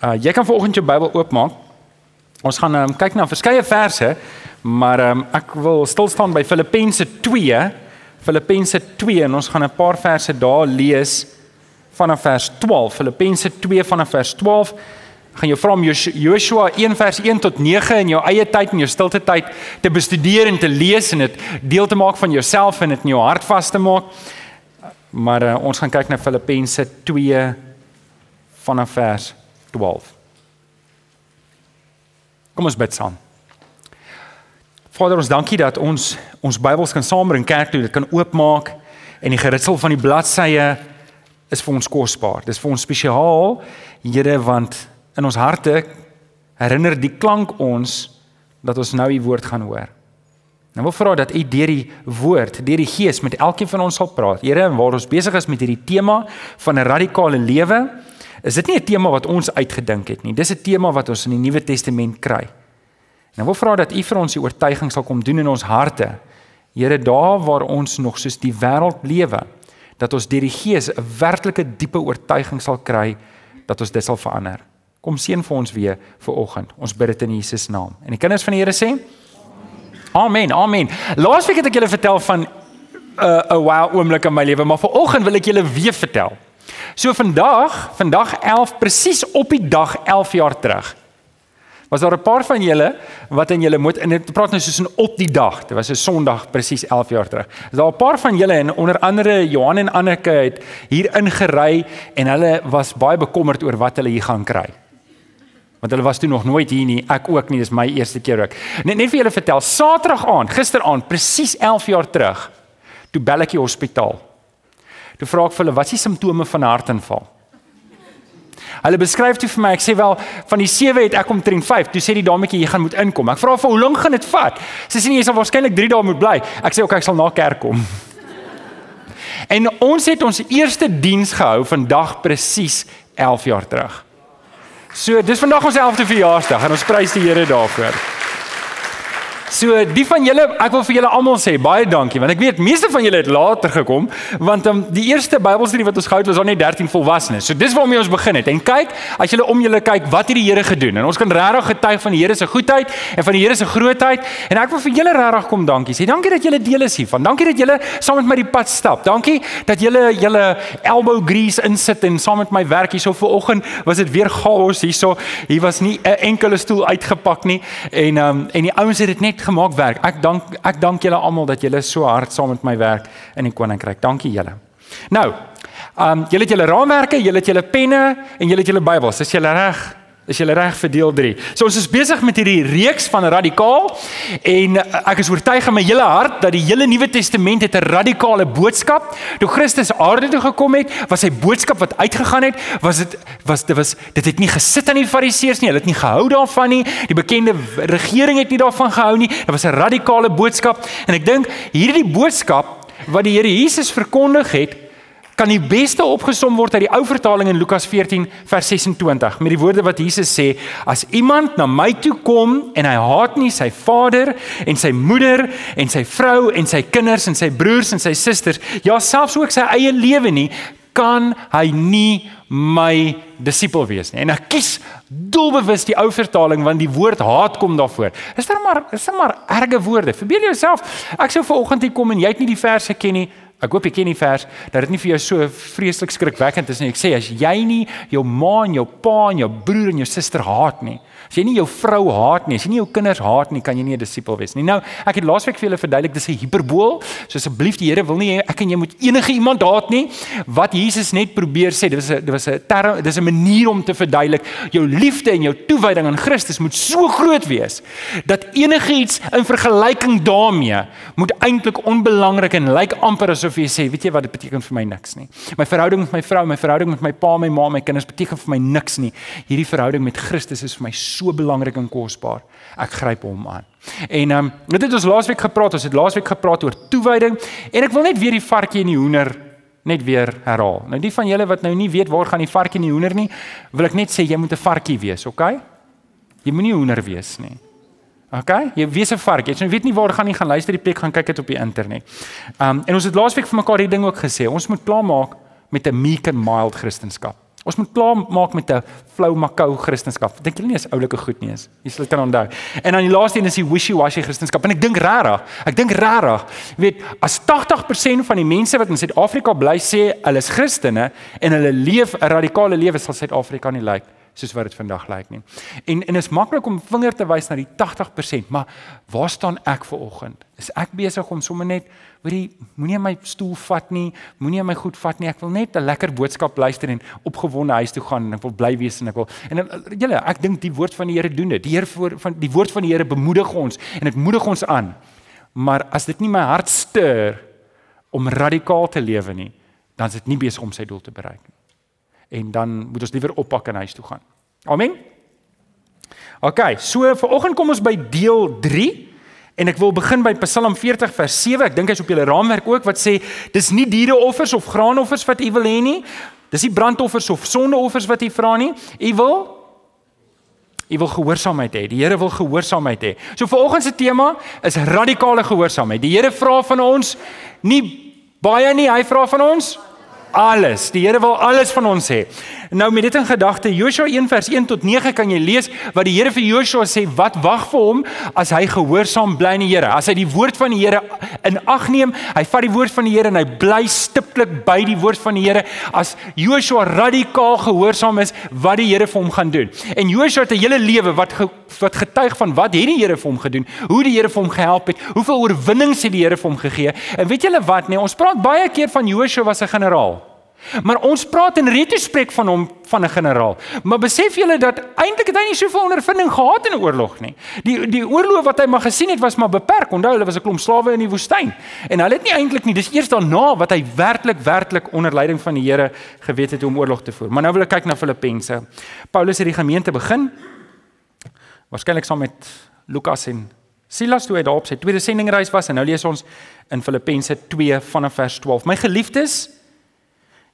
Uh jy kan vanoggend jou Bybel oopmaak. Ons gaan um, kyk na verskeie verse, maar um, ek wil stil staan by Filippense 2. Filippense 2 en ons gaan 'n paar verse daar lees vanaf vers 12. Filippense 2 vanaf vers 12. Ek gaan jou vra om Joshua 1 vers 1 tot 9 in jou eie tyd en jou stilte tyd te bestudeer en te lees en dit deel te maak van jouself en dit in jou hart vas te maak. Maar uh, ons gaan kyk na Filippense 2 vanaf vers 12. Kom ons bid saam. Vader, ons dankie dat ons ons Bybels kan saambring kerk toe, dit kan oopmaak en die geritsel van die bladsye is vir ons kosbaar. Dis vir ons spesiaal, Here, want in ons harte herinner die klank ons dat ons nou u woord gaan hoor. Nou wil vra dat u deur die woord, deur die gees met elkeen van ons sal praat. Here, waar ons besig is met hierdie tema van 'n radikale lewe, is dit nie 'n tema wat ons uitgedink het nie. Dis 'n tema wat ons in die Nuwe Testament kry. Nou wil vra dat U vir ons die oortuiging sal kom doen in ons harte. Here, daar waar ons nog soos die wêreld lewe, dat ons deur die Gees 'n werklike diepe oortuiging sal kry dat ons dit sal verander. Kom seën vir ons weer vir oggend. Ons bid dit in Jesus naam. En die kinders van die Here sê: Amen. Amen. Laasweek het ek julle vertel van 'n uh, 'n wow oomblik in my lewe, maar vanoggend wil ek julle weer vertel. So vandag, vandag 11 presies op die dag 11 jaar terug. Was daar 'n paar van julle wat in julle moet en dit praat nou soos 'n op die dag. Dit was 'n Sondag presies 11 jaar terug. Is daar 'n paar van julle en onder andere Johan en Anneke het hier ingery en hulle was baie bekommerd oor wat hulle hier gaan kry. Want hulle was toe nog nooit hier nie. Ek ook nie, dis my eerste keer ook. Net net vir julle vertel, Saterdag aand, gisteraand, presies 11 jaar terug, toe bel ek die hospitaal. Toe vra ek vir hulle, wat is die simptome van hartaanval? Hulle beskryf toe vir my, ek sê wel, van die 7 het ek omtrent 5. Toe sê die dametjie jy gaan moet inkom. Ek vra vir hoe lank gaan dit vat? Sy sê nee, jy sal waarskynlik 3 dae moet bly. Ek sê ook ek sal na kerk kom. en ons het ons eerste diens gehou vandag presies 11 jaar terug. So, dis vandag ons 11de verjaarsdag en ons prys die Here daarvoor. So die van julle, ek wil vir julle almal sê baie dankie want ek weet meeste van julle het later gekom want um, die eerste Bybelstudie wat ons gehou het was al net 13 volwassenes. So dis waarmee ons begin het. En kyk, as julle om julle kyk, wat het die Here gedoen? En ons kan regtig getuig van die Here se goedheid en van die Here se grootheid. En ek wil vir julle regtig kom dankie sê. Dankie dat julle deel is hiervan. Dankie dat julle saam met my die pad stap. Dankie dat julle julle elbow grease insit en saam met my werk hierso vir oggend was dit weer chaos hierso. Hier was nie 'n enkele stoel uitgepak nie en um, en die ouens het dit net gemaak werk. Ek dank ek dank julle almal dat julle so hard saam met my werk in die koninkryk. Dankie julle. Nou, ehm um, julle het julle raamwerke, julle het julle penne en julle het julle Bybels. Is julle reg? Is jy reg vir deel 3? So ons is besig met hierdie reeks van radikaal en eh, ek is oortuig in my hele hart dat die hele Nuwe Testament het 'n radikale boodskap. Toe Christus aarde toe gekom het, was sy boodskap wat uitgegaan het, was dit was dit was dit het nie gesit aan die Fariseërs nie, hulle het nie gehou daarvan nie. Die bekende regering het nie daarvan gehou nie. Dit was 'n radikale boodskap en ek dink hierdie boodskap wat die Here Jesus verkondig het, kan die beste opgesom word uit die ou vertaling in Lukas 14 vers 26 met die woorde wat Jesus sê as iemand na my toe kom en hy haat nie sy vader en sy moeder en sy vrou en sy kinders en sy broers en sy susters ja selfs ook sy eie lewe nie kan hy nie my disipel wees nie. En ek kies doelbewus die ou vertaling want die woord haat kom daarvoor. Is daar maar is daar maar erge woorde? Verbeel jouself ek sou vanoggend hier kom en jy het nie die verse ken nie Ek hoop jy ken die vers dat dit nie vir jou so vreeslik skrikwekkend is nie. Ek sê as jy nie jou ma en jou pa en jou broer en jou suster haat nie, As jy nie jou vrou haat nie, as jy nie jou kinders haat nie, kan jy nie 'n disipel wees nie. Nou, ek het laasweek vir julle verduidelik dis 'n hiperbool. So asseblief die Here wil nie ek en jy moet enige iemand haat nie. Wat Jesus net probeer sê, dit was 'n dit was 'n term, dis 'n manier om te verduidelik jou liefde en jou toewyding aan Christus moet so groot wees dat enigiets in vergelyking daarmee moet eintlik onbelangrik en lyk amper asof jy sê, weet jy wat dit beteken vir my niks nie. My verhouding met my vrou, my verhouding met my pa, my ma, my kinders beteken vir my niks nie. Hierdie verhouding met Christus is vir my so so belangrik en kosbaar. Ek gryp hom aan. En ehm um, dit het ons laasweek gepraat, ons het laasweek gepraat oor toewyding en ek wil net weer die varkie en die hoender net weer herhaal. Nou die van julle wat nou nie weet waar gaan die varkie en die hoender nie, wil ek net sê jy moet 'n varkie wees, okay? Jy moenie 'n hoender wees nie. Okay? Jy wees 'n varkie. Jy weet nie waar gaan nie, gaan luister die preek, gaan kyk dit op die internet. Ehm um, en ons het laasweek vir mekaar hierdie ding ook gesê. Ons moet klaarmaak met 'n meek and mild Christendom. Ons moet klaar maak met 'n flou makou Christendom. Dink julle nie is oulike goed nie is. Jy sal dit kan onthou. En dan die laaste een is die wishy-washy Christendom. En ek dink regtig, ek dink regtig, weet, as 80% van die mense wat in Suid-Afrika bly sê hulle is Christene en hulle leef 'n radikale lewe sal Suid-Afrika nie lyk soos wat dit vandag lyk nie. En en is maklik om vinger te wys na die 80%, maar waar staan ek ver oggend? Is ek besig om sommer net hoorie moenie my stoel vat nie, moenie my goed vat nie. Ek wil net 'n lekker boodskap luister en opgewonde huis toe gaan en ek wil bly wees en ek wil en eh, julle, ek dink die woord van die Here doen dit. Die Here voor van die woord van die Here bemoedig ons en dit moedig ons aan. Maar as dit nie my hart stuur om radikaal te lewe nie, dan is dit nie besig om sy doel te bereik nie. En dan moet ons liewer oppak en huis toe gaan. Amen. OK, so vir oggend kom ons by deel En ek wil begin by Psalm 40 vers 7. Ek dink hy's op julle raamwerk ook wat sê dis nie diereoffers of graanoffers wat u wil hê nie. Dis nie brandoffers of sondeoffers wat u vra nie. U wil u wil gehoorsaamheid hê. Die Here wil gehoorsaamheid hê. So vanoggend se tema is radikale gehoorsaamheid. Die Here vra van ons nie baie nie, hy vra van ons alles. Die Here wil alles van ons hê. Nou met dit in gedagte, Joshua 1 vers 1 tot 9 kan jy lees wat die Here vir Joshua sê wat wag vir hom as hy gehoorsaam bly aan die Here. As hy die woord van die Here in ag neem, hy vat die woord van die Here en hy bly stiptelik by die woord van die Here as Joshua radikaal gehoorsaam is wat die Here vir hom gaan doen. En Joshua het 'n hele lewe wat ge, wat getuig van wat het die Here vir hom gedoen, hoe die Here vir hom gehelp het, hoeveel oorwinnings het die Here vir hom gegee. En weet julle wat, nee, ons praat baie keer van Joshua was 'n generaal. Maar ons praat in retrospek van hom van 'n generaal. Maar besef julle dat eintlik het hy nie soveel ondervinding gehad in 'n oorlog nie. Die die oorlog wat hy maar gesien het was maar beperk. Onthou, hulle was 'n klomp slawe in die woestyn. En hulle het nie eintlik nie, dis eers daarna wat hy werklik werklik onder leiding van die Here geweet het hoe om oorlog te voer. Maar nou wil ek kyk na Filippense. Paulus het die gemeente begin waarskynlik saam met Lukas en Silas toe hy daar op sy tweede sendingreis was en nou lees ons in Filippense 2 vanaf vers 12. My geliefdes,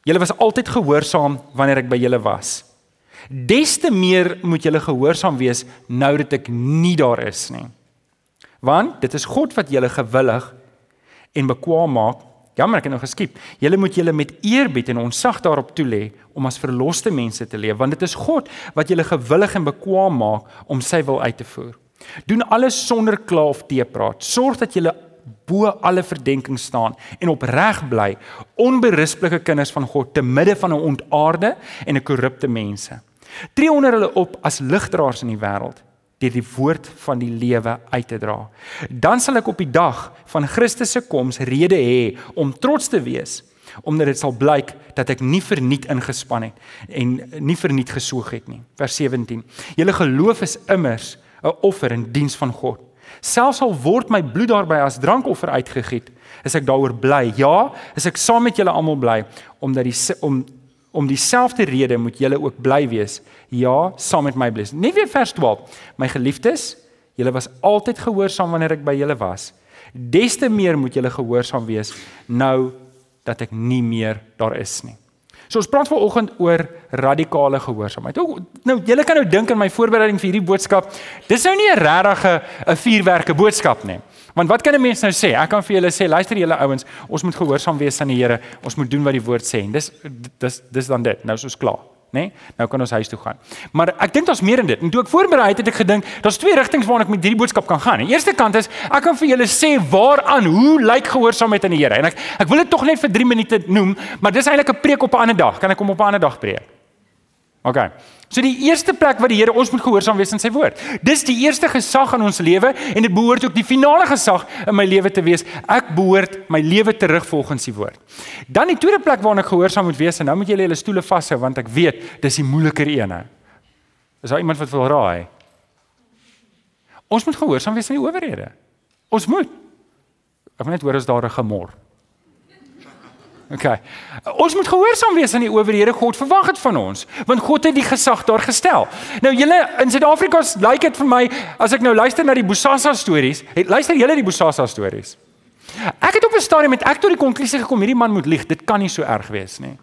Julle was altyd gehoorsaam wanneer ek by julle was. Des te meer moet julle gehoorsaam wees nou dat ek nie daar is nie. Want dit is God wat julle gewillig en bekwaam maak. Jammer, ek het nou geskiep. Julle moet julle met eerbied en onsag daarop toelê om as verloste mense te leef, want dit is God wat julle gewillig en bekwaam maak om sy wil uit te voer. Doen alles sonder kla of teepraat. Sorg dat julle bo alle verdenking staan en opreg bly, onberispelike kinders van God te midde van 'n ontaarde en 'n korrupte mense. Tree onder hulle op as ligdraers in die wêreld deur die woord van die lewe uit te dra. Dan sal ek op die dag van Christus se koms rede hê om trots te wees omdat dit sal blyk dat ek nie verniet ingespan het en nie verniet gesoog het nie. Vers 17. Julle geloof is immers 'n offer in diens van God. Selfs al word my bloed daarby as drankoffer uitgegiet, is ek daaroor bly. Ja, is ek saam met julle almal bly omdat die om om dieselfde rede moet julle ook bly wees. Ja, saam met my bly. Net weer vers 12. My geliefdes, julle was altyd gehoorsaam wanneer ek by julle was. Des te meer moet julle gehoorsaam wees nou dat ek nie meer daar is nie. So ons praat vanoggend oor radikale gehoorsaamheid. Nou julle kan nou dink in my voorbereiding vir hierdie boodskap, dis nou nie 'n regte 'n vuurwerke boodskap nie. Want wat kan 'n mens nou sê? Ek kan vir julle sê, luister julle ouens, ons moet gehoorsaam wees aan die Here. Ons moet doen wat die woord sê. En dis dis dis dan dit. Nou is ons klaar nê? Nee? Nou kan ons huis toe gaan. Maar ek dink daar's meer in dit. En toe ek voorberei het, het ek gedink, daar's twee rigtings waarna ek met hierdie boodskap kan gaan. Die eerste kant is ek kan vir julle sê waaraan hoe lyk gehoorsaamheid aan die Here. En ek ek wil dit tog net vir 3 minute noem, maar dis eintlik 'n preek op 'n ander dag. Kan ek hom op 'n ander dag preek? OK. So die eerste plek wat die Here ons moet gehoorsaam wees in sy woord. Dis die eerste gesag in ons lewe en dit behoort ook die finale gesag in my lewe te wees. Ek behoort my lewe terug volgens die woord. Dan die tweede plek waarna ek gehoorsaam moet wees en nou moet julle julle stoele vashou want ek weet dis die moeiliker een. Is daar iemand wat wil raai? Ons moet gehoorsaam wees aan die owerhede. Ons moet. Ek wil net hoor as daar 'n gemor. OK. Ons moet gehoorsaam wees aan die owerhede God verwag het van ons, want God het die gesag daar gestel. Nou julle in Suid-Afrika lyk like dit vir my as ek nou luister na die Bosasa stories, luister julle die Bosasa stories. Ek het op 'n stadium met ek tot die konklusie gekom hierdie man moet lieg. Dit kan nie so erg wees nie.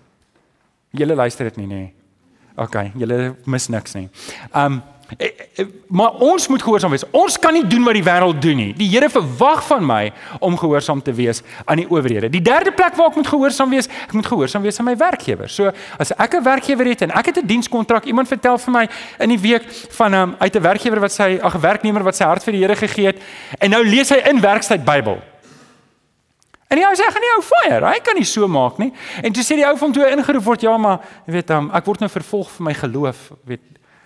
Julle luister dit nie nê. OK, julle mis niks nie. Um maar ons moet gehoorsaam wees. Ons kan nie doen wat die wêreld doen nie. Die Here verwag van my om gehoorsaam te wees aan die owerhede. Die derde plek waar ek moet gehoorsaam wees, ek moet gehoorsaam wees aan my werkgewer. So as ek 'n werkgewer het en ek het 'n dienskontrak, iemand vertel vir my in die week van 'n um, uit 'n werkgewer wat sy ag werknemer wat sy hart vir die Here gegee het en nou lees hy in werkstyd Bybel. En ou sê gaan nie ou fire, hy kan nie so maak nie. En toe sê die ou van toe ingeroep word, ja maar jy weet um, ek word nou vervolg vir my geloof, weet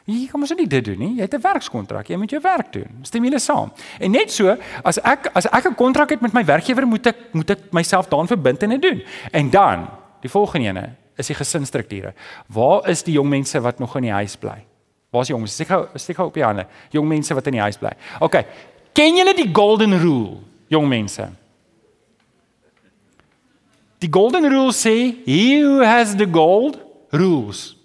Jy kan mos nie dit doen nie. Jy het 'n werkskontrak. Jy moet jou werk doen. Stem julle saam? En net so, as ek as ek 'n kontrak het met my werkgewer, moet ek moet ek myself daaraan verbind en dit doen. En dan, die volgende ene is die gesinsstrukture. Waar is die jong mense wat nog in die huis bly? Waar's jongens? Steek gou steek gou op die hande. Jong mense wat in die huis bly. OK. Ken julle die golden rule, jong mense? Die golden rule sê, he who has the gold rules.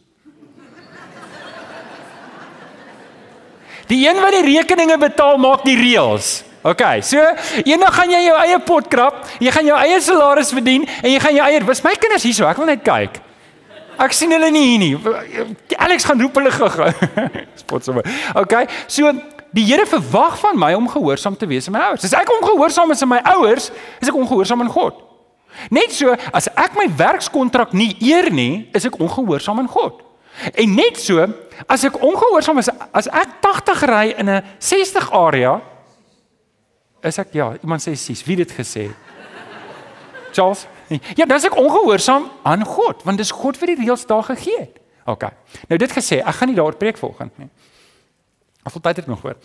Die een wat die rekeninge betaal maak die reëls. OK. So, eendag gaan jy jou eie pot krap, jy gaan jou eie salaris verdien en jy gaan jou eie Wys my kinders hierso, ek wil net kyk. Ek sien hulle nie hier nie. Alex gaan roep hulle gou. Spot sommer. OK. So die Here verwag van my om gehoorsaam te wees aan my ouers. As ek ongehoorsaam is aan my ouers, is ek ongehoorsaam aan God. Net so, as ek my werkskontrak nie eer nie, is ek ongehoorsaam aan God. En net so, as ek ongehoorsaam is, as ek 80 ry in 'n 60 area, is ek ja, iemand sê sies, wie het dit gesê? Charles? Ja, dan is ek ongehoorsaam aan God, want dis God vir die reëls daar gegee het. OK. Nou dit gesê, ek gaan nie daaroor preek volgende nie. Of voltyd het nog hoor.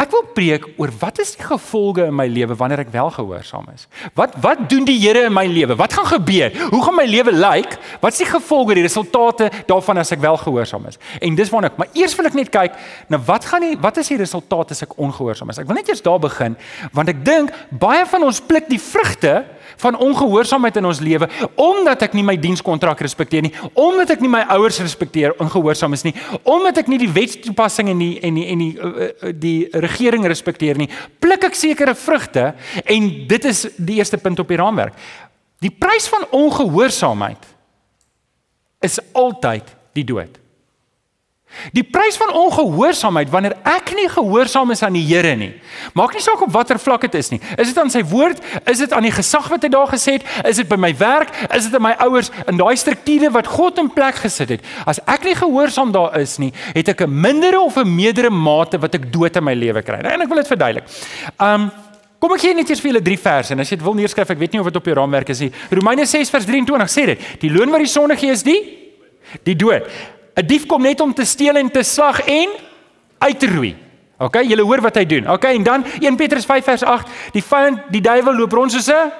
Ek wil preek oor wat is die gevolge in my lewe wanneer ek wel gehoorsaam is. Wat wat doen die Here in my lewe? Wat gaan gebeur? Hoe gaan my lewe lyk? Wat is die gevolge, die resultate daarvan as ek wel gehoorsaam is? En dis waarna ek, maar eers wil ek net kyk na wat gaan die wat is die resultate as ek ongehoorsaam is? Ek wil net eers daar begin want ek dink baie van ons pluk die vrugte van ongehoorsaamheid in ons lewe omdat ek nie my dienskontrak respekteer nie, omdat ek nie my ouers respekteer ongehoorsaam is nie, omdat ek nie die wetstoepassing en die en die en die uh, uh, die regering respekteer nie, pluk ek sekere vrugte en dit is die eerste punt op die raamwerk. Die prys van ongehoorsaamheid is altyd die dood. Die prys van ongehoorsaamheid wanneer ek nie gehoorsaam is aan die Here nie. Maak nie saak op watter vlak dit is nie. Is dit aan sy woord? Is dit aan die gesag wat hy daar gesê het? Is dit by my werk? Is dit in my ouers in daai strukture wat God in plek gesit het? As ek nie gehoorsaam daar is nie, het ek 'n mindere of 'n meerdere mate wat ek dood in my lewe kry. En ek wil dit verduidelik. Um Kom ek gee net eers vir julle drie verse en as jy dit wil neerskryf, ek weet nie of dit op jou raamwerk is nie. Romeine 6 vers 23 sê dit: Die loon wat die sondige is, die die dood. 'n dief kom net om te steel en te slag en uit te roei. OK, julle hoor wat hy doen. OK, en dan 1 Petrus 5 vers 8, die vyand, die duiwel loop rond soos 'n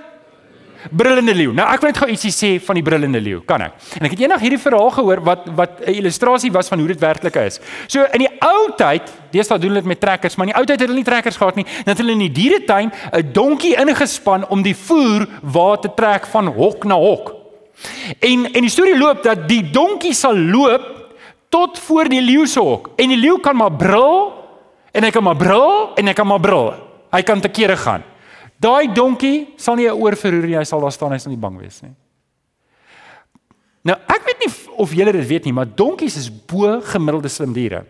brullende leeu. Nou ek wil net gou ietsie sê van die brullende leeu, kan ek? En ek het eendag hierdie verhaal gehoor wat wat 'n illustrasie was van hoe dit werklik is. So in die ou tyd, deesdae doen hulle dit met trekkers, maar in die ou tyd het hulle nie trekkers gehad nie. Dan het hulle in die dieretuin 'n donkie ingespan om die voer waar te trek van hok na hok. En en die storie loop dat die donkie sal loop tot voor die leeu se hok en die leeu kan maar brul en hy kan maar brul en hy kan maar brul. Hy kan te kere gaan. Daai donkie sal nie 'n oor verroer nie, hy sal daar staan, hy sal nie bang wees nie. Nou, ek weet nie of julle dit weet nie, maar donkies is bo gemiddelde slim diere.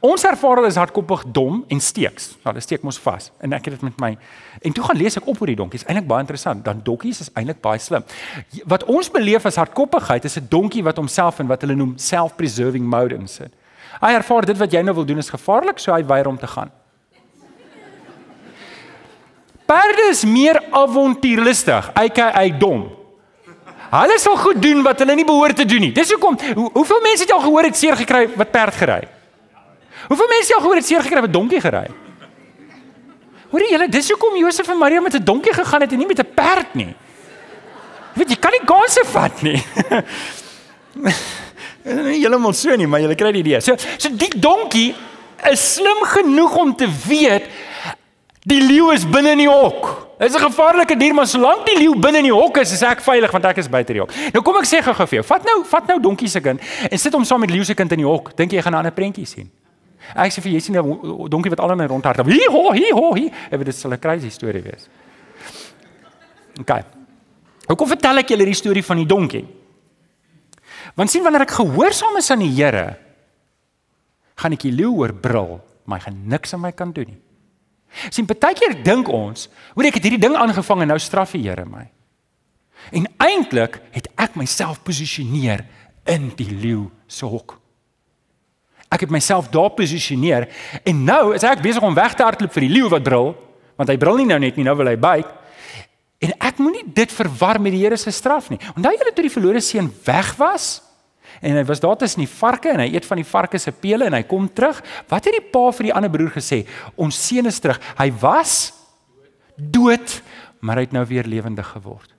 Ons ervaar hulle is hardkoppig, dom en steeks. Nou, hulle steek mos vas. En ek het dit met my en toe gaan lees ek op oor die donkies. Eintlik baie interessant. Dan donkies is eintlik baie slim. Wat ons beleef as hardkoppigheid is 'n donkie wat homself in wat hulle noem self-preserving mode insit. Hy ervaar dit wat jy nou wil doen is gevaarlik, so hy weier om te gaan. Perde is meer avontuurlustig, aka dom. Hulle sal goed doen wat hulle nie behoort te doen nie. Dis hoekom hoe, hoeveel mense het al gehoor het seer gekry wat perd gery het? Hoeveel mense al gehoor het seer gekry met donkie gery? Hoorie julle, dis hoekom Josef en Maria met 'n donkie gegaan het en nie met 'n perd nie. Jy weet jy kan nie ganse vat nie. Nie heeltemal so nie, maar jy kry die idee. So so die donkie is slim genoeg om te weet die leeu is binne in die hok. Dit is 'n gevaarlike dier, maar solank die leeu binne in die hok is, is ek veilig want ek is buite die hok. Nou kom ek sê gou-gou vir jou. Vat nou, vat nou donkie se kind en sit hom saam met leeu se kind in die hok. Dink jy gaan 'n ander prentjie sien? Ek sê vir jy sien 'n donkie wat almal rondhardloop. Hier ho, hier ho, hier. Ek weet dit sal 'n crazy storie wees. OK. Hoekom vertel ek julle die storie van die donkie? Want sien wanneer ek gehoorsaam is aan die Here, gaan ek die leeu oor brul, maar hy gaan niks aan my kan doen nie. Sien, baie keer dink ons, hoor ek het hierdie ding aangevang en nou straf die Here my. En eintlik het ek myself posisioneer in die leeu se hok. Ek het myself daar posisioneer en nou is ek besig om weg te hardloop vir die leeu wat brul, want hy brul nie nou net nie, nou wil hy byt. En ek moenie dit verwar met die Here se straf nie. Onthou julle toe die verlore seun weg was? en hy was daar tussen die varke en hy eet van die varke se pele en hy kom terug. Wat het die pa vir die ander broer gesê? Ons seun is terug. Hy was dood, maar hy het nou weer lewendig geword.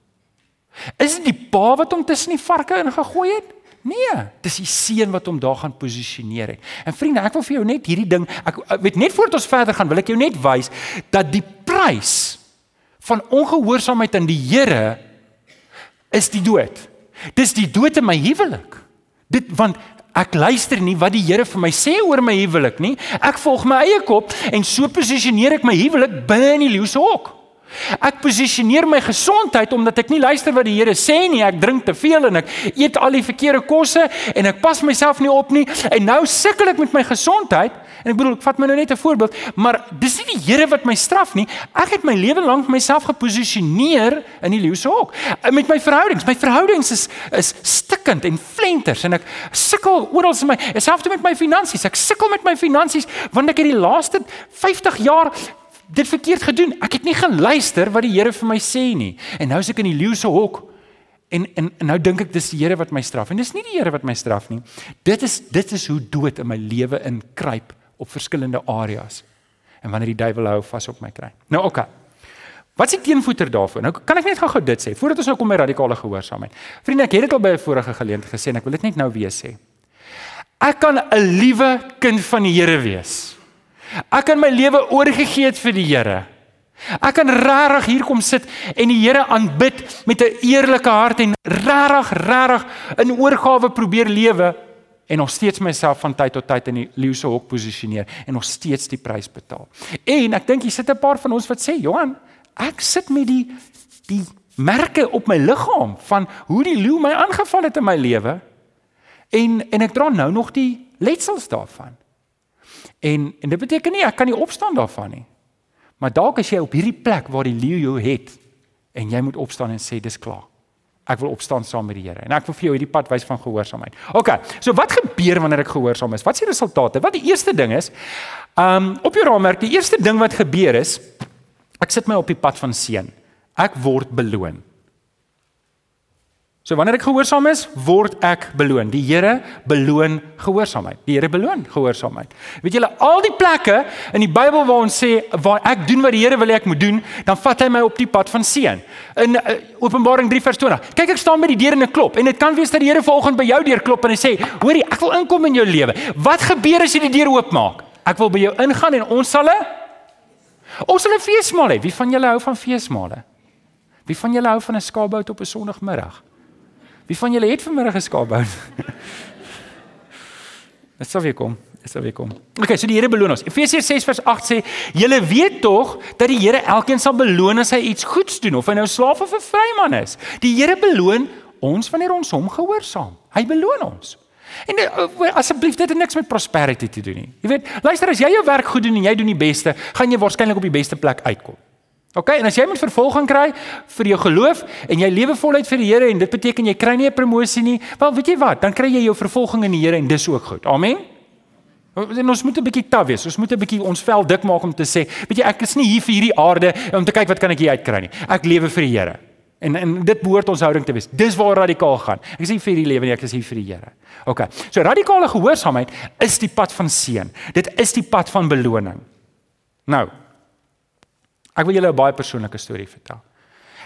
Is dit die pa wat hom tussen die varke ingegooi het? Nee, dis die seun wat hom daar gaan posisioneer het. En vriende, ek wil vir jou net hierdie ding, ek weet net voordat ons verder gaan, wil ek jou net wys dat die prys van ongehoorsaamheid aan die Here is die dood. Dis die dood in my huwelik. Dit want ek luister nie wat die Here vir my sê oor my huwelik nie. Ek volg my eie kop en so posisioneer ek my huwelik binne in die leeu se hok. Ek posisioneer my gesondheid omdat ek nie luister wat die Here sê nie. Ek drink te veel en ek eet al die verkeerde kosse en ek pas myself nie op nie. En nou sukkel ek met my gesondheid En ek bedoel, ek vat my nou net 'n voorbeeld, maar dis nie die Here wat my straf nie. Ek het my lewe lank myself geposisioneer in die leeu se hok. Met my verhoudings, my verhoudings is is stikkend en flenters en ek sukkel oral in my, selfs met my finansies. Ek sukkel met my finansies want ek het die laaste 50 jaar dit verkeerd gedoen. Ek het nie geluister wat die Here vir my sê nie. En nou is ek in die leeu se hok. En, en en nou dink ek dis die Here wat my straf en dis nie die Here wat my straf nie. Dit is dit is hoe dood in my lewe inkruip op verskillende areas. En wanneer die duiwel hou vas op my kry. Nou oké. Okay. Wat is die teenvoeter daarvoor? Nou kan ek net gou-gou dit sê voordat ons nou kom by radikale gehoorsaamheid. Vriende, ek het dit al by 'n vorige geleentheid gesê en ek wil dit net nou weer sê. Ek kan 'n liewe kind van die Here wees. Ek kan my lewe oorgegee het vir die Here. Ek kan regtig hier kom sit en die Here aanbid met 'n eerlike hart en regtig regtig in oorgawe probeer lewe en nog steeds myself van tyd tot tyd in die leeu se hok posisioneer en nog steeds die prys betaal. En ek dink hier sit 'n paar van ons wat sê, "Johan, ek sit met die die merke op my liggaam van hoe die leeu my aangeval het in my lewe en en ek dra nou nog die letsels daarvan." En en dit beteken nie ek kan nie opstaan daarvan nie. Maar dalk as jy op hierdie plek waar die leeu jou het en jy moet opstaan en sê dis klaar. Ek wil opstaan saam met die Here en ek wil vir jou hierdie pad wys van gehoorsaamheid. OK. So wat gebeur wanneer ek gehoorsaam is? Wat is die resultate? Wat die eerste ding is, um op jou raamwerk, die eerste ding wat gebeur is ek sit my op die pad van seën. Ek word beloon. So wanneer ek gehoorsaam is, word ek beloon. Die Here beloon gehoorsaamheid. Die Here beloon gehoorsaamheid. Weet julle, al die plekke in die Bybel waar ons sê waar ek doen wat die Here wil hê ek moet doen, dan vat hy my op die pad van seën. In uh, Openbaring 3 vers 20. Kyk ek staan by die deur en ek klop en dit kan wees dat die Here vanoggend by jou deur klop en hy sê, "Hoorie, ek wil inkom in jou lewe." Wat gebeur as jy die deur oopmaak? Ek wil by jou ingaan en ons sal 'n Ons sal 'n feesmaal hê. Wie van julle hou van feesmale? Wie van julle hou van 'n skaapbout op 'n Sondagmiddag? Wie van julle het vanmiddag geskaapbou? Dit sou weer kom. Dit sou weer kom. Okay, so die Here beloon ons. Efesiërs 6 vers 8 sê: "Julle weet tog dat die Here elkeen sal beloon as hy iets goeds doen, of hy nou slaaf of 'n vryman is. Die Here beloon ons wanneer ons hom gehoorsaam. Hy beloon ons." En eh, asseblief dit het niks met prosperity te doen nie. Jy weet, luister as jy jou werk goed doen en jy doen die beste, gaan jy waarskynlik op die beste plek uitkom. OK, en as jy met vervolging kry vir jou geloof en jy lewe voluit vir die Here en dit beteken jy kry nie 'n promosie nie, wel weet jy wat, dan kry jy jou vervolging in die Here en dis ook goed. Amen. En ons moet 'n bietjie taaf wees. Ons moet 'n bietjie ons vel dik maak om te sê, weet jy, ek is nie hier vir hierdie aarde om te kyk wat kan ek hier uitkry nie. Ek lewe vir die Here. En en dit behoort ons houding te wees. Dis waar radikaal gaan. Ek is nie vir hierdie lewe nie, ek is hier vir die Here. OK. So radikale gehoorsaamheid is die pad van seën. Dit is die pad van beloning. Nou, Ek wil julle 'n baie persoonlike storie vertel.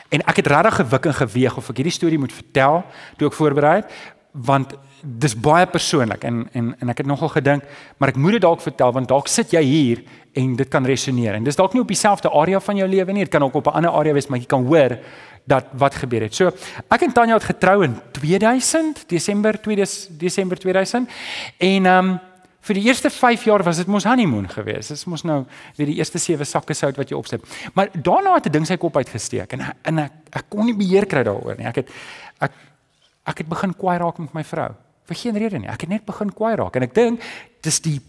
En ek het regtig gewik en geweeg of ek hierdie storie moet vertel toe ek voorberei het, want dis baie persoonlik en en en ek het nogal gedink, maar ek moet dit dalk vertel want dalk sit jy hier en dit kan resoneer. En dis dalk nie op dieselfde area van jou lewe nie, dit kan ook op 'n ander area wees, maar jy kan hoor dat wat gebeur het. So, ek en Tanya het getrou in 2000, Desember 2 Desember 2000 en ehm um, vir die eerste 5 jaar was dit mos honeymoon geweest. Dit is mos nou weer die eerste 7 sakke sout wat jy opsit. Maar daarna het 'n ding sy kop uitgesteek en en ek ek kon nie beheer kry daaroor nie. Ek het ek ek het begin kwaai raak met my vrou. Vir geen rede nie. Ek het net begin kwaai raak en ek dink dis die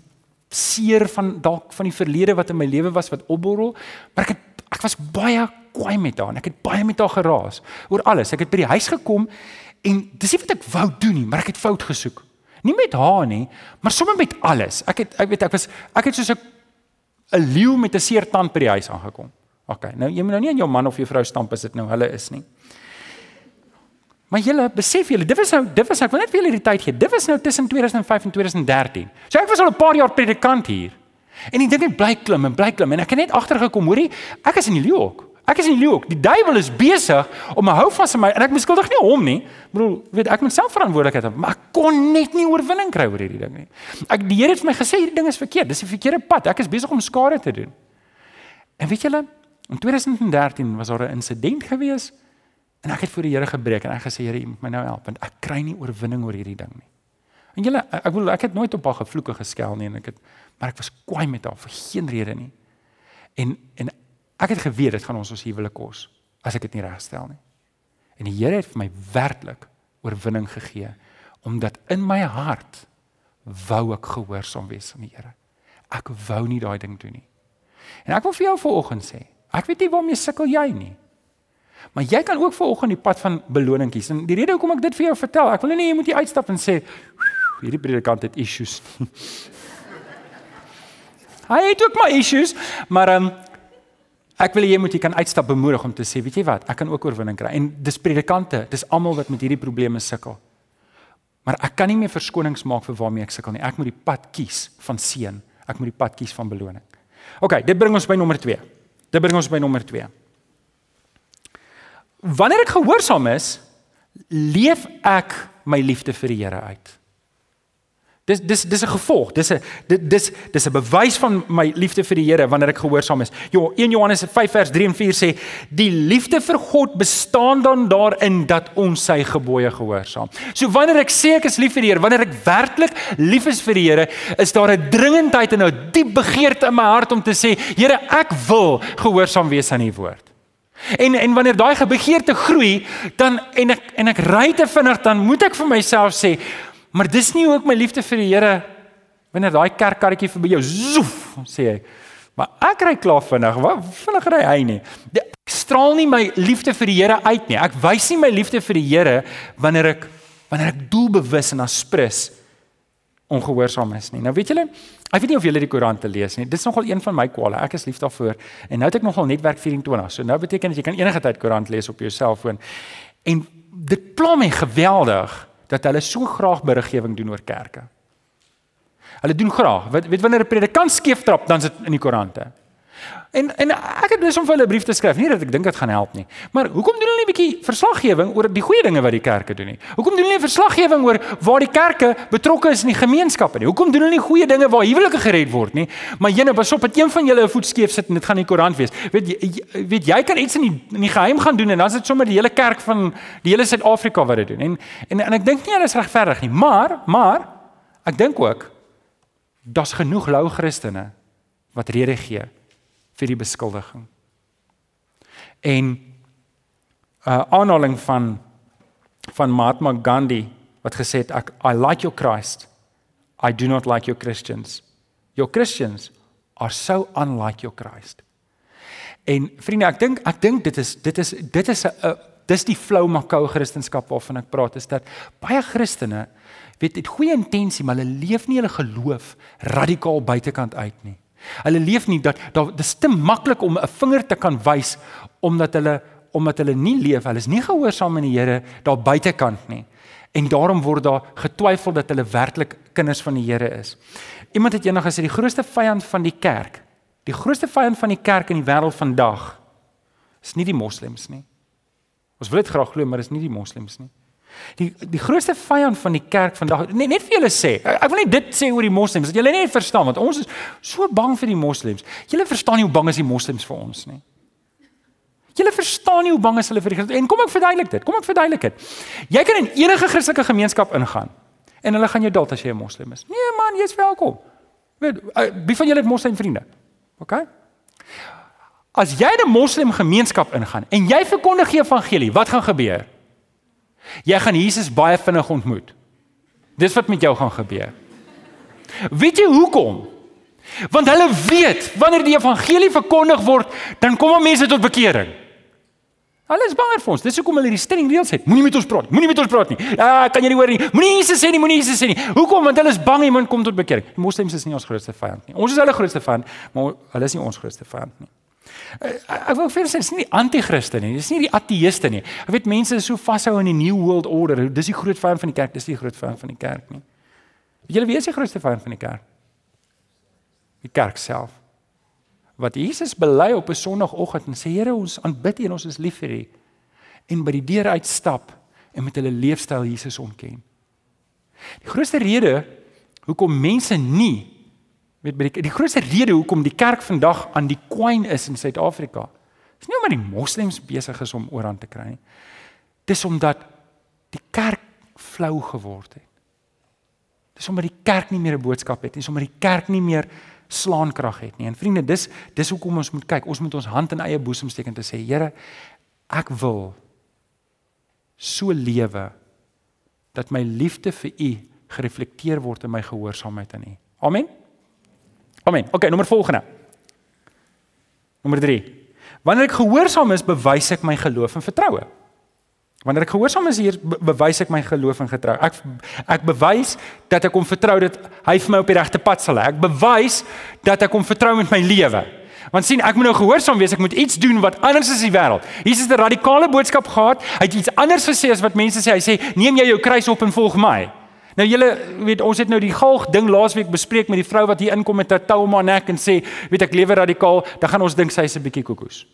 seer van dalk van die verlede wat in my lewe was wat opborrel, maar ek het ek was baie kwaai met haar en ek het baie met haar geraas oor alles. Ek het by die huis gekom en dis nie wat ek wou doen nie, maar ek het fout gesoek. Nie met haar nie, maar sommer met alles. Ek het ek weet ek was ek het soos 'n 'n leeu met 'n seer tand by die huis aangekom. OK, nou jy moet nou nie aan jou man of jou vrou stamp as dit nou hulle is nie. Maar julle besef julle, dit was nou dit was ek wil net vir julle die tyd gee. Dit was nou tussen 2005 en 2013. So ek was al 'n paar jaar predikant hier. En die ding het bly klim en bly klim en ek het net agtergekom, hoorie, ek is in die leeu ook. Ek is in die leeu ook. Die duiwel is besig om my hou vas in my en ek beskuldig nie hom nie. Ek bedoel, weet ek moet self verantwoordelikheid hê, maar ek kon net nie oorwinning kry oor hierdie ding nie. Ek die Here het vir my gesê hierdie ding is verkeerd. Dis 'n verkeerde pad. Ek is besig om skade te doen. En weet julle, in 2013 was daar 'n insident gewees En ek het voor die Here gebreek en ek gesê Here, U moet my nou help want ek kry nie oorwinning oor hierdie ding nie. En julle ek wil ek het nooit op haar gevloeke geskel nie en ek het maar ek was kwaai met haar vir geen rede nie. En en ek het geweet dit gaan ons ons huwelik kos as ek dit nie regstel nie. En die Here het vir my werklik oorwinning gegee omdat in my hart wou ek gehoorsaam wees aan die Here. Ek wou nie daai ding doen nie. En ek wil vir jou vanoggend sê, ek weet nie waarmee sukkel jy nie. Maar jy kan ook vanoggend die pad van beloning kies. En die rede hoekom ek dit vir jou vertel, ek wil nie jy moet jy uitstap en sê hierdie predikant het issues. Hy het ook my issues, maar ehm um, ek wil jy moet jy kan uitstap bemoedig om te sê, weet jy wat, ek kan ook oorwinning kry. En dis predikante, dis almal wat met hierdie probleme sukkel. Maar ek kan nie meer verskonings maak vir waarmee ek sukkel nie. Ek moet die pad kies van seën. Ek moet die pad kies van beloning. OK, dit bring ons by nommer 2. Dit bring ons by nommer 2 wanneer ek gehoorsaam is, leef ek my liefde vir die Here uit. Dis dis dis 'n gevolg. Dis 'n dis dis 'n bewys van my liefde vir die Here wanneer ek gehoorsaam is. Jo 1 Johannes 5 vers 3 en 4 sê die liefde vir God bestaan dan daarin dat ons sy gebooie gehoorsaam. So wanneer ek sê ek is lief vir die Here, wanneer ek werklik lief is vir die Here, is daar 'n dringendheid en 'n diep begeerte in my hart om te sê, Here, ek wil gehoorsaam wees aan U woord. En en wanneer daai begeerte groei, dan en ek en ek ry te vinnig, dan moet ek vir myself sê, maar dis nie ook my liefde vir die Here wanneer daai kerkkarretjie verby jou zoef, sê hy. Maar ek ry klaar vinnig. Wat vinnig ry hy nie? Ek straal nie my liefde vir die Here uit nie. Ek wys nie my liefde vir die Here wanneer ek wanneer ek doelbewus en aspres ongehoorsaam is nie. Nou weet julle, ek weet nie of julle die koerante lees nie. Dis nogal een van my kwale. Ek is lief daarvoor. En nou het ek nogal netwerk 24. So nou beteken dit jy kan enige tyd koerant lees op jou selfoon. En dit pla my geweldig dat hulle so graag beriggewing doen oor kerke. Hulle doen graag. Weet wanneer 'n predikant skeef trap, dan is dit in die koerante. En en ek het besig om vir hulle 'n brief te skryf, nie dat ek dink dit gaan help nie. Maar hoekom doen hulle nie 'n bietjie verslaggewing oor die goeie dinge wat die kerke doen nie? Hoekom doen hulle nie verslaggewing oor waar die kerke betrokke is in die gemeenskappe nie? Hoekom doen hulle nie goeie dinge waar huwelike gered word nie? Maar jene, pas op dat een van julle 'n voet skeef sit en dit gaan in die koerant wees. Weet jy weet jy kan iets in die in die geheim gaan doen en dan is dit sommer die hele kerk van die hele Suid-Afrika wat dit doen. En en en ek dink nie hulle is regverdig nie, maar maar ek dink ook daar's genoeg lou Christene wat rede gee vir die beskuldiging. En 'n uh, aanhaling van van Mahatma Gandhi wat gesê het ek I like your Christ. I do not like your Christians. Your Christians are so unlike your Christ. En vriende, ek dink ek dink dit is dit is dit is 'n dis die flou makou Christendom waarvan ek praat is dat baie Christene weet het goeie intensie maar hulle leef nie hulle geloof radikaal buitekant uit nie. Hulle leef nie dat daar dis te maklik om 'n vinger te kan wys omdat hulle omdat hulle nie leef, hulle is nie gehoorsaam aan die Here daar buitekant nie. En daarom word daar getwyfel dat hulle werklik kinders van die Here is. Iemand het eendag gesê die grootste vyand van die kerk, die grootste vyand van die kerk in die wêreld vandag is nie die moslems nie. Ons wil dit graag glo, maar dis nie die moslems nie. Die die grootste vyand van die kerk vandag net net vir julle sê. Ek wil net dit sê oor die moslems dat julle net verstaan want ons is so bang vir die moslems. Julle verstaan nie hoe bang is die moslems vir ons nie. Julle verstaan nie hoe bang is hulle vir die en kom ek verduidelik dit. Kom ek verduidelik dit. Jy kan in enige Christelike gemeenskap ingaan en hulle gaan jou dalk as jy 'n moslem is. Nee man, jy's welkom. Weet, eh, wie van julle het moslem vriende? OK? As jy 'n moslem gemeenskap ingaan en jy verkondig die evangelie, wat gaan gebeur? Jy gaan Jesus baie vinnig ontmoet. Dis wat met jou gaan gebeur. Weet jy hoekom? Want hulle weet wanneer die evangelie verkondig word, dan kom mense tot bekering. Hulle is bang vir ons. Dis hoekom hulle die streng reëls het. Moenie met ons praat. Moenie met ons praat nie. Ah, kan jy nie hoor nie. Moenie Jesus sê nie, moenie Jesus sê nie. Hoekom? Want hulle is bang iemand kom tot bekering. Die moslems is nie ons grootste vyand nie. Ons is hulle grootste vyand, maar hulle is nie ons grootste vyand nie. Eh, ek wil vir sê dis nie die anti-kriste nie. Dis nie die ateëste nie. Ek weet mense is so vashou in die new world order. Dis die groot vyand van die kerk, dis die groot vyand van die kerk nie. Weet julle wie is die grootste vyand van die kerk? Die kerk self wat Jesus bely op 'n Sondagoggend en sê Here ons aanbid U en ons is lief vir U en by die deur uitstap en met hulle leefstyl Jesus ontken. Die grootste rede hoekom mense nie weet by die die grootste rede hoekom die kerk vandag aan die kwyn is in Suid-Afrika is nie omdat die moslems besig is om oorhand te kry nie. Dis omdat die kerk flou geword het. Dis omdat die kerk nie meer 'n boodskap het nie, dis omdat die kerk nie meer slaankrag het nie. En vriende, dis dis hoekom ons moet kyk. Ons moet ons hand in eie boesem steek en te sê, Here, ek wil so lewe dat my liefde vir U gereflekteer word in my gehoorsaamheid aan U. Amen. Amen. OK, nommer volgende. Nommer 3. Wanneer ek gehoorsaam is, bewys ek my geloof en vertroue. Wanneer ek gehoorsaam is hier bewys ek my geloof en getrou. Ek ek bewys dat ek hom vertrou dat hy vir my op die regte pad sal lei. Ek bewys dat ek hom vertrou met my lewe. Want sien, ek moet nou gehoorsaam wees. Ek moet iets doen wat anders is die wêreld. Jesus het 'n radikale boodskap gehad. Hy het iets anders gesê as wat mense sê. Hy sê: "Neem jy jou kruis op en volg my." Nou julle weet ons het nou die galg ding laasweek bespreek met die vrou wat hier inkom met 'n tou om haar nek en sê, "Weet ek lewe radikaal." Dan gaan ons dink sy is 'n bietjie koekoes.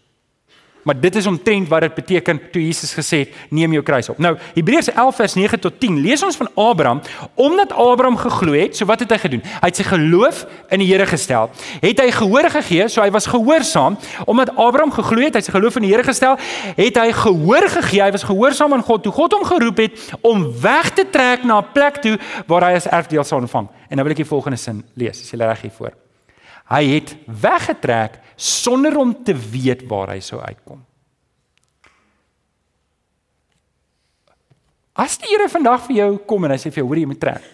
Maar dit is omtrent wat dit beteken toe Jesus gesê het neem jou kruis op. Nou Hebreërs 11 vers 9 tot 10 lees ons van Abraham omdat Abraham geglo het, so wat het hy gedoen? Hy het sy geloof in die Here gestel. Het hy gehoor gegee, so hy was gehoorsaam omdat Abraham geglo het, hy sy geloof in die Here gestel, het hy gehoor gegee, hy was gehoorsaam aan God toe God hom geroep het om weg te trek na 'n plek toe waar hy as erfdeel sou ontvang. En nou wil ek die volgende sin lees, as jy reg hiervoor. Hy het weggetrek sonder om te weet waar hy sou uitkom. As die Here vandag vir jou kom en hy sê vir jou, hoor jy moet trek.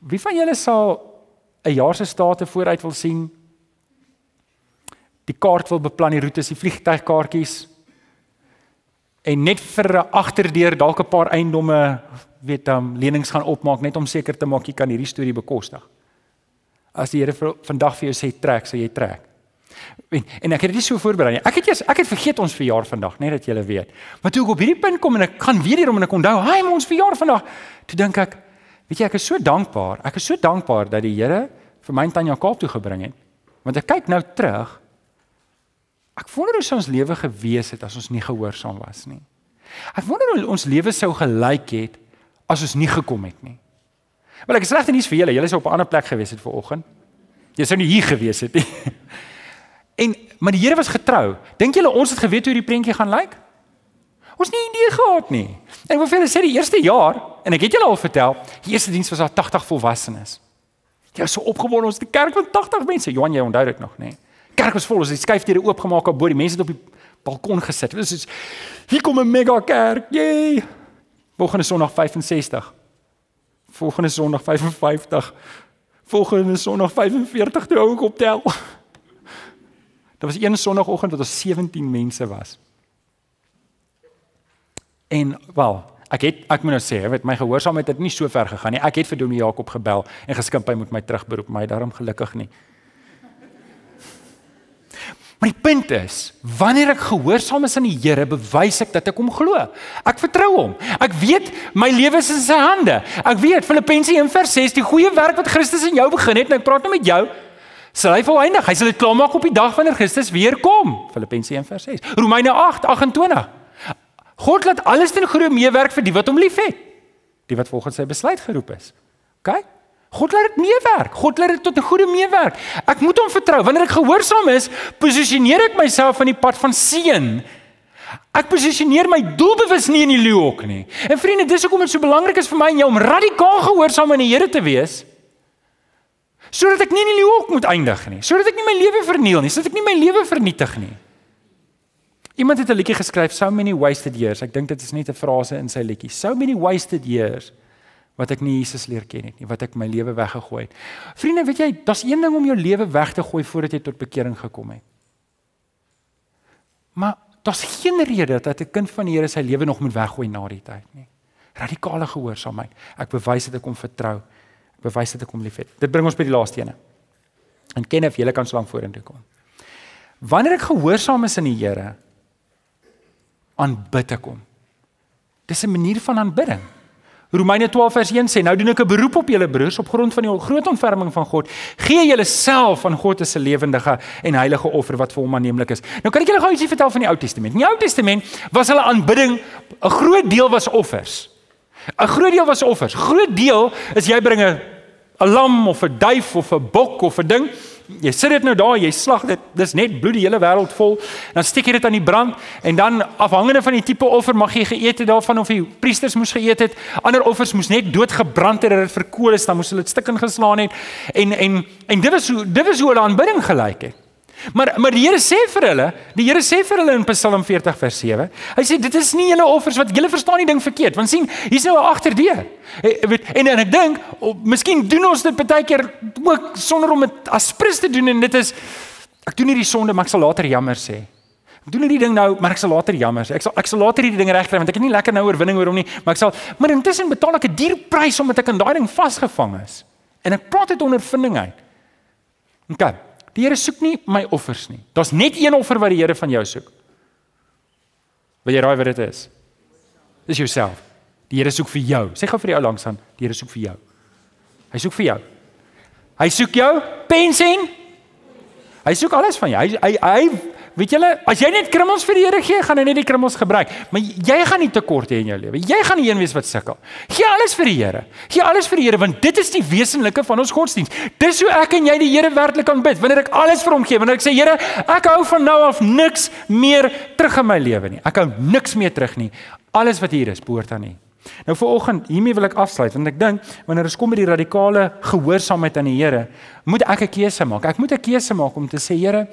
Wie van julle sal 'n jaar se state vooruit wil sien? Die kaart wil beplan die roetes, die vliegtuigkaartjies en net vir 'n agterdeur dalk 'n paar eiendomme weet dan lenings gaan opmaak net om seker te maak jy kan hierdie storie bekostig. As die Here vandag vir jou sê trek, sal jy trek. En, en ek het dit so voorberei. Ek het eers ek het vergeet ons verjaar vandag, net dat julle weet. Maar toe ek op hierdie punt kom en ek kan weer hierom en ek onthou, "Haai, ons verjaar vandag." Toe dink ek, weet jy, ek is so dankbaar. Ek is so dankbaar dat die Here vir my en Tanya Kaap toe gebring het. Want ek kyk nou terug. Ek wonder hoe ons lewe gewees het as ons nie gehoorsaam was nie. Ek wonder hoe ons lewe sou gelyk het as ons nie gekom het nie. Wel ek is slegte nuus vir julle. Julle sou op 'n ander plek gewees het vanoggend. Jy sou nie hier gewees het nie. En maar die Here was getrou. Dink julle ons het geweet hoe die prentjie gaan lyk? Ons nie idee gehad nie. En ek wil vir julle sê die eerste jaar en ek het julle al vertel, die eerste diens was daar 80 volwassenes. Jy was so opgewonde ons die kerk van 80 mense. Johan, jy onthou dit nog, nê? Kerk was vol. Ons het die skuifdeure oopgemaak op bo, die mense het op die balkon gesit. Dit is hier kom 'n mega kerk. Jee. Volgende Sondag 65 volgende Sondag 55. Volgende Sondag 45 toe hou ek optel. Daar was een Sondagoggend wat ons 17 mense was. En wel, ek het ek moet nou sê, weet my gehoorsaamheid het nie so ver gegaan nie. Ek het vir Dominee Jakob gebel en geskimp hy moet my terugberoep, maar hy daarom gelukkig nie. Maar die punt is, wanneer ek gehoorsaam is aan die Here, bewys ek dat ek hom glo. Ek vertrou hom. Ek weet my lewe is in sy hande. Ek weet Filippense 1:6, die goeie werk wat Christus in jou begin het, en ek praat nou met jou, sal hy volëindig. Hy sal dit klaarmaak op die dag wanneer Christus weer kom. Filippense 1:6. Romeine 8:28. God laat alles ten goeie meewerk vir die wat hom liefhet. Die wat volgens sy besluit geroep is. OK? God laat dit meewerk. God laat dit tot 'n goeie meewerk. Ek moet hom vertrou. Wanneer ek gehoorsaam is, posisioneer ek myself aan die pad van seën. Ek posisioneer my doelbewus nie in die leeuhok nie. En vriende, dis hoekom dit so belangrik is vir my en jou om radikaal gehoorsaam aan die Here te wees. Sodat ek nie in die leeuhok moet eindig nie. Sodat ek nie my lewe verniel nie, sodat ek nie my lewe vernietig nie. Iemand het 'n liedjie geskryf, so many wasted years. Ek dink dit is net 'n frase in sy liedjie. So many wasted years wat ek nie Jesus leer ken het nie, wat ek my lewe weggegooi het. Vriende, weet jy, daar's een ding om jou lewe weg te gooi voordat jy tot bekering gekom het. Maar daar's geen rede dat 'n kind van die Here sy lewe nog moet weggooi na die tyd nie. Radikale gehoorsaamheid. Ek bewys dit ek kom vertrou. Ek bewys dit ek kom liefhet. Dit bring ons by die laaste ene. En ken of jy kan so lank vorentoe kom. Wanneer ek gehoorsaam is aan die Here, aanbid ek hom. Dis 'n manier van aanbidding. Romeine 12 vers 1 sê nou doen ek 'n beroep op julle broers op grond van die groot ontferming van God gee julle self aan God as 'n lewendige en heilige offer wat vir hom aanneemlik is. Nou kan ek julle gou ietsie vertel van die Ou Testament. In die Ou Testament was hulle aanbidding 'n groot deel was offers. 'n Groot deel was offers. Groot deel is jy bring 'n 'n lam of 'n duif of 'n bok of 'n ding Jy sit dit nou daar, jy slag dit. Dis net bloed die hele wêreld vol. Dan steek jy dit aan die brand en dan afhangende van die tipe offer mag jy geëet het daarvan of die priesters moes geëet het. Ander offers moes net dood gebrand het dit verkoel is, dan moes hulle dit stukken geslaan het. En en en dit was hoe dit was hoe hulle aanbidding gelyk het. Maar maar die Here sê vir hulle, die Here sê vir hulle in Psalm 40 vers 7. Hy sê dit is nie julle offers wat julle verstaan die ding verkeerd. Want sien, hier's nou 'n agterdeur. En en ek dink, miskien doen ons dit baie keer ook sonder om dit as prins te doen en dit is ek doen hierdie sonde, maar ek sal later jammer sê. Ek doen hierdie ding nou, maar ek sal later jammer sê. Ek sal ek sal later hierdie ding regkry want ek het nie lekker nou oorwinning oor hom nie, maar ek sal maar intussen betaal ek 'n duur prys omdat ek in daai ding vasgevang is. En ek praat dit ondervinding uit. OK. Die Here soek nie my offers nie. Daar's net een offer wat die Here van jou soek. Wil jy raai wat dit is? Dis jouself. Die Here soek vir jou. Sê gou vir die ou langs aan, die Here soek vir jou. Hy soek vir jou. Hy soek jou pensing. Hy soek alles van jou. Hy hy hy Weet julle, as jy net krummels vir die Here gee, gaan hy net die krummels gebruik. Maar jy gaan nie tekort hê in jou lewe. Jy gaan nie een wees wat sukkel. Gee alles vir die Here. Gee alles vir die Here want dit is die wesenlike van ons godsdiens. Dis hoe ek en jy die Here werklik aanbid. Wanneer ek alles vir hom gee, wanneer ek sê Here, ek hou van nou af niks meer terug in my lewe nie. Ek hou niks meer terug nie. Alles wat hier is, behoort aan U. Nou vir oggend, hiermee wil ek afsluit want ek dink wanneer ons kom by die radikale gehoorsaamheid aan die Here, moet ek 'n keuse maak. Ek moet 'n keuse maak om te sê Here,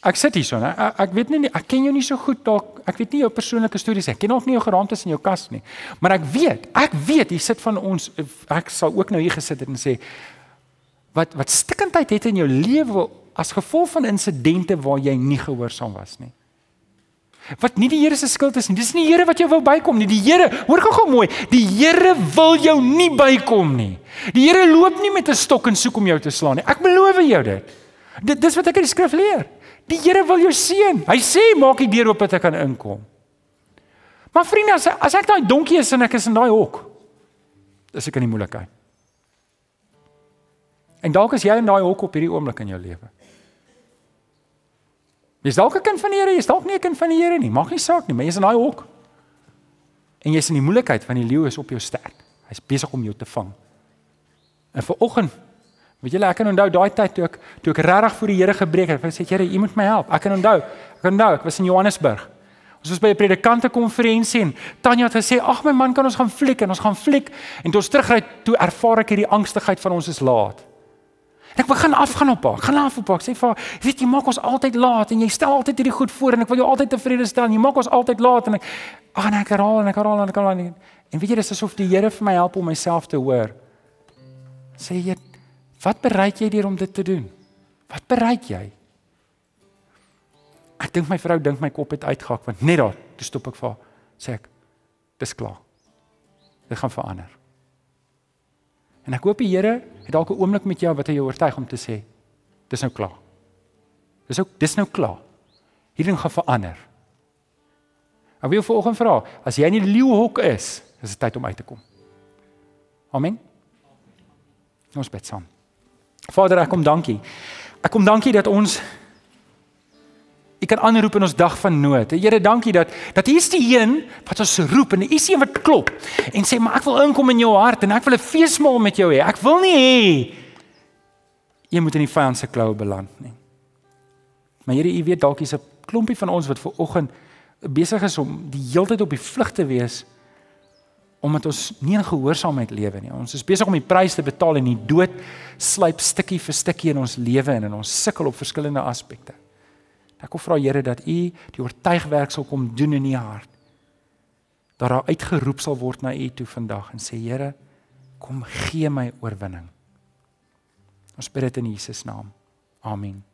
Ek sit hier so, né? Ek weet nie ek ken jou nie so goed dalk. Ek weet nie jou persoonlike stories nie. Ek ken ook nie jou geraamtes in jou kas nie. Maar ek weet, ek weet jy sit van ons ek sal ook nou hier gesit het en sê wat wat stikkindheid het in jou lewe as gevolg van insidente waar jy nie gehoorsaam was nie. Wat nie die Here se skuld is nie. Dis nie die Here wat jou wou bykom nie. Die Here, hoor gou-gou mooi, die Here wil jou nie bykom nie. Die Here loop nie met 'n stok en soek om jou te slaan nie. Ek beloof jou dit. Dit dis wat ek in die skrif leer. Die Here wil jou seën. Hy sê maak die deur oop dat ek kan inkom. Maar vriende, as, as ek daai donkie is en ek is in daai hok, dis ek in die moeilikheid. En dalk is jy in daai hok op hierdie oomblik in jou lewe. Jy's dalk 'n kind van die Here, jy's dalk nie 'n kind van die Here nie. Maak nie saak nie, maar jy's in daai hok. En jy's in die moeilikheid van die leeu is op jou sterk. Hy's besig om jou te vang. En vir oggend Weet julle, ek kan onthou daai tyd toe ek toe ek regtig voor die Here gebreek het. Ek sê, Here, U moet my help. Ek kan onthou. Ek kan onthou, ek was in Johannesburg. Ons was by 'n predikante konferensie en Tanya het gesê, "Ag my man, kan ons gaan fliek en ons gaan fliek." En toe ons terugry, toe ervaar ek hierdie angstigheid van ons is laat. En ek begin afgaan op haar. Gaan af op haar. Ek sê vir haar, "Weet jy, maak ons altyd laat en jy stel altyd hierdie goed voor en ek wil jou altyd tevrede stel en jy maak ons altyd laat en ek ag nee, ek herhaal en ek herhaal en ek herhaal. En weet jy, dis asof die Here vir my help om myself te hoor. Sê jy Wat bereik jy deur om dit te doen? Wat bereik jy? Ek dink my vrou dink my kop het uitgehak want net daar, toe stop ek vir haar, sê ek, dis klaar. Dit gaan verander. En ek hoop die Here het dalk 'n oomblik met jou wat hy jou oortuig om te sê, dis nou klaar. Dis ook dis nou klaar. Hierdie gaan verander. Ek wil vanoggend vra, as jy in die leeuhok is, is dit tyd om uit te kom. Amen. Ons bid saam. Vader, ek kom dankie. Ek kom dankie dat ons ek kan aanroep in ons dag van nood. Here, dankie dat dat U is die een wat ons roep en U is die een wat klop en sê maar ek wil inkom in jou hart en ek wil 'n feesmaal met jou hê. Ek wil nie hê jy moet in die vyand se kloue beland nie. Maar Here, U weet dalk is 'n klompie van ons wat ver oggend besig is om die heeltyd op die vlug te wees omdat ons nie in gehoorsaamheid lewe nie. Ons is besig om die prys te betaal en die dood slyp stukkie vir stukkie in ons lewe en in ons sukkel op verskillende aspekte. Ek wil vra Here dat U die oortuigwerk sal kom doen in U hart. dat daar uitgeroep sal word na U toe vandag en sê Here, kom gee my oorwinning. Ons bid dit in Jesus naam. Amen.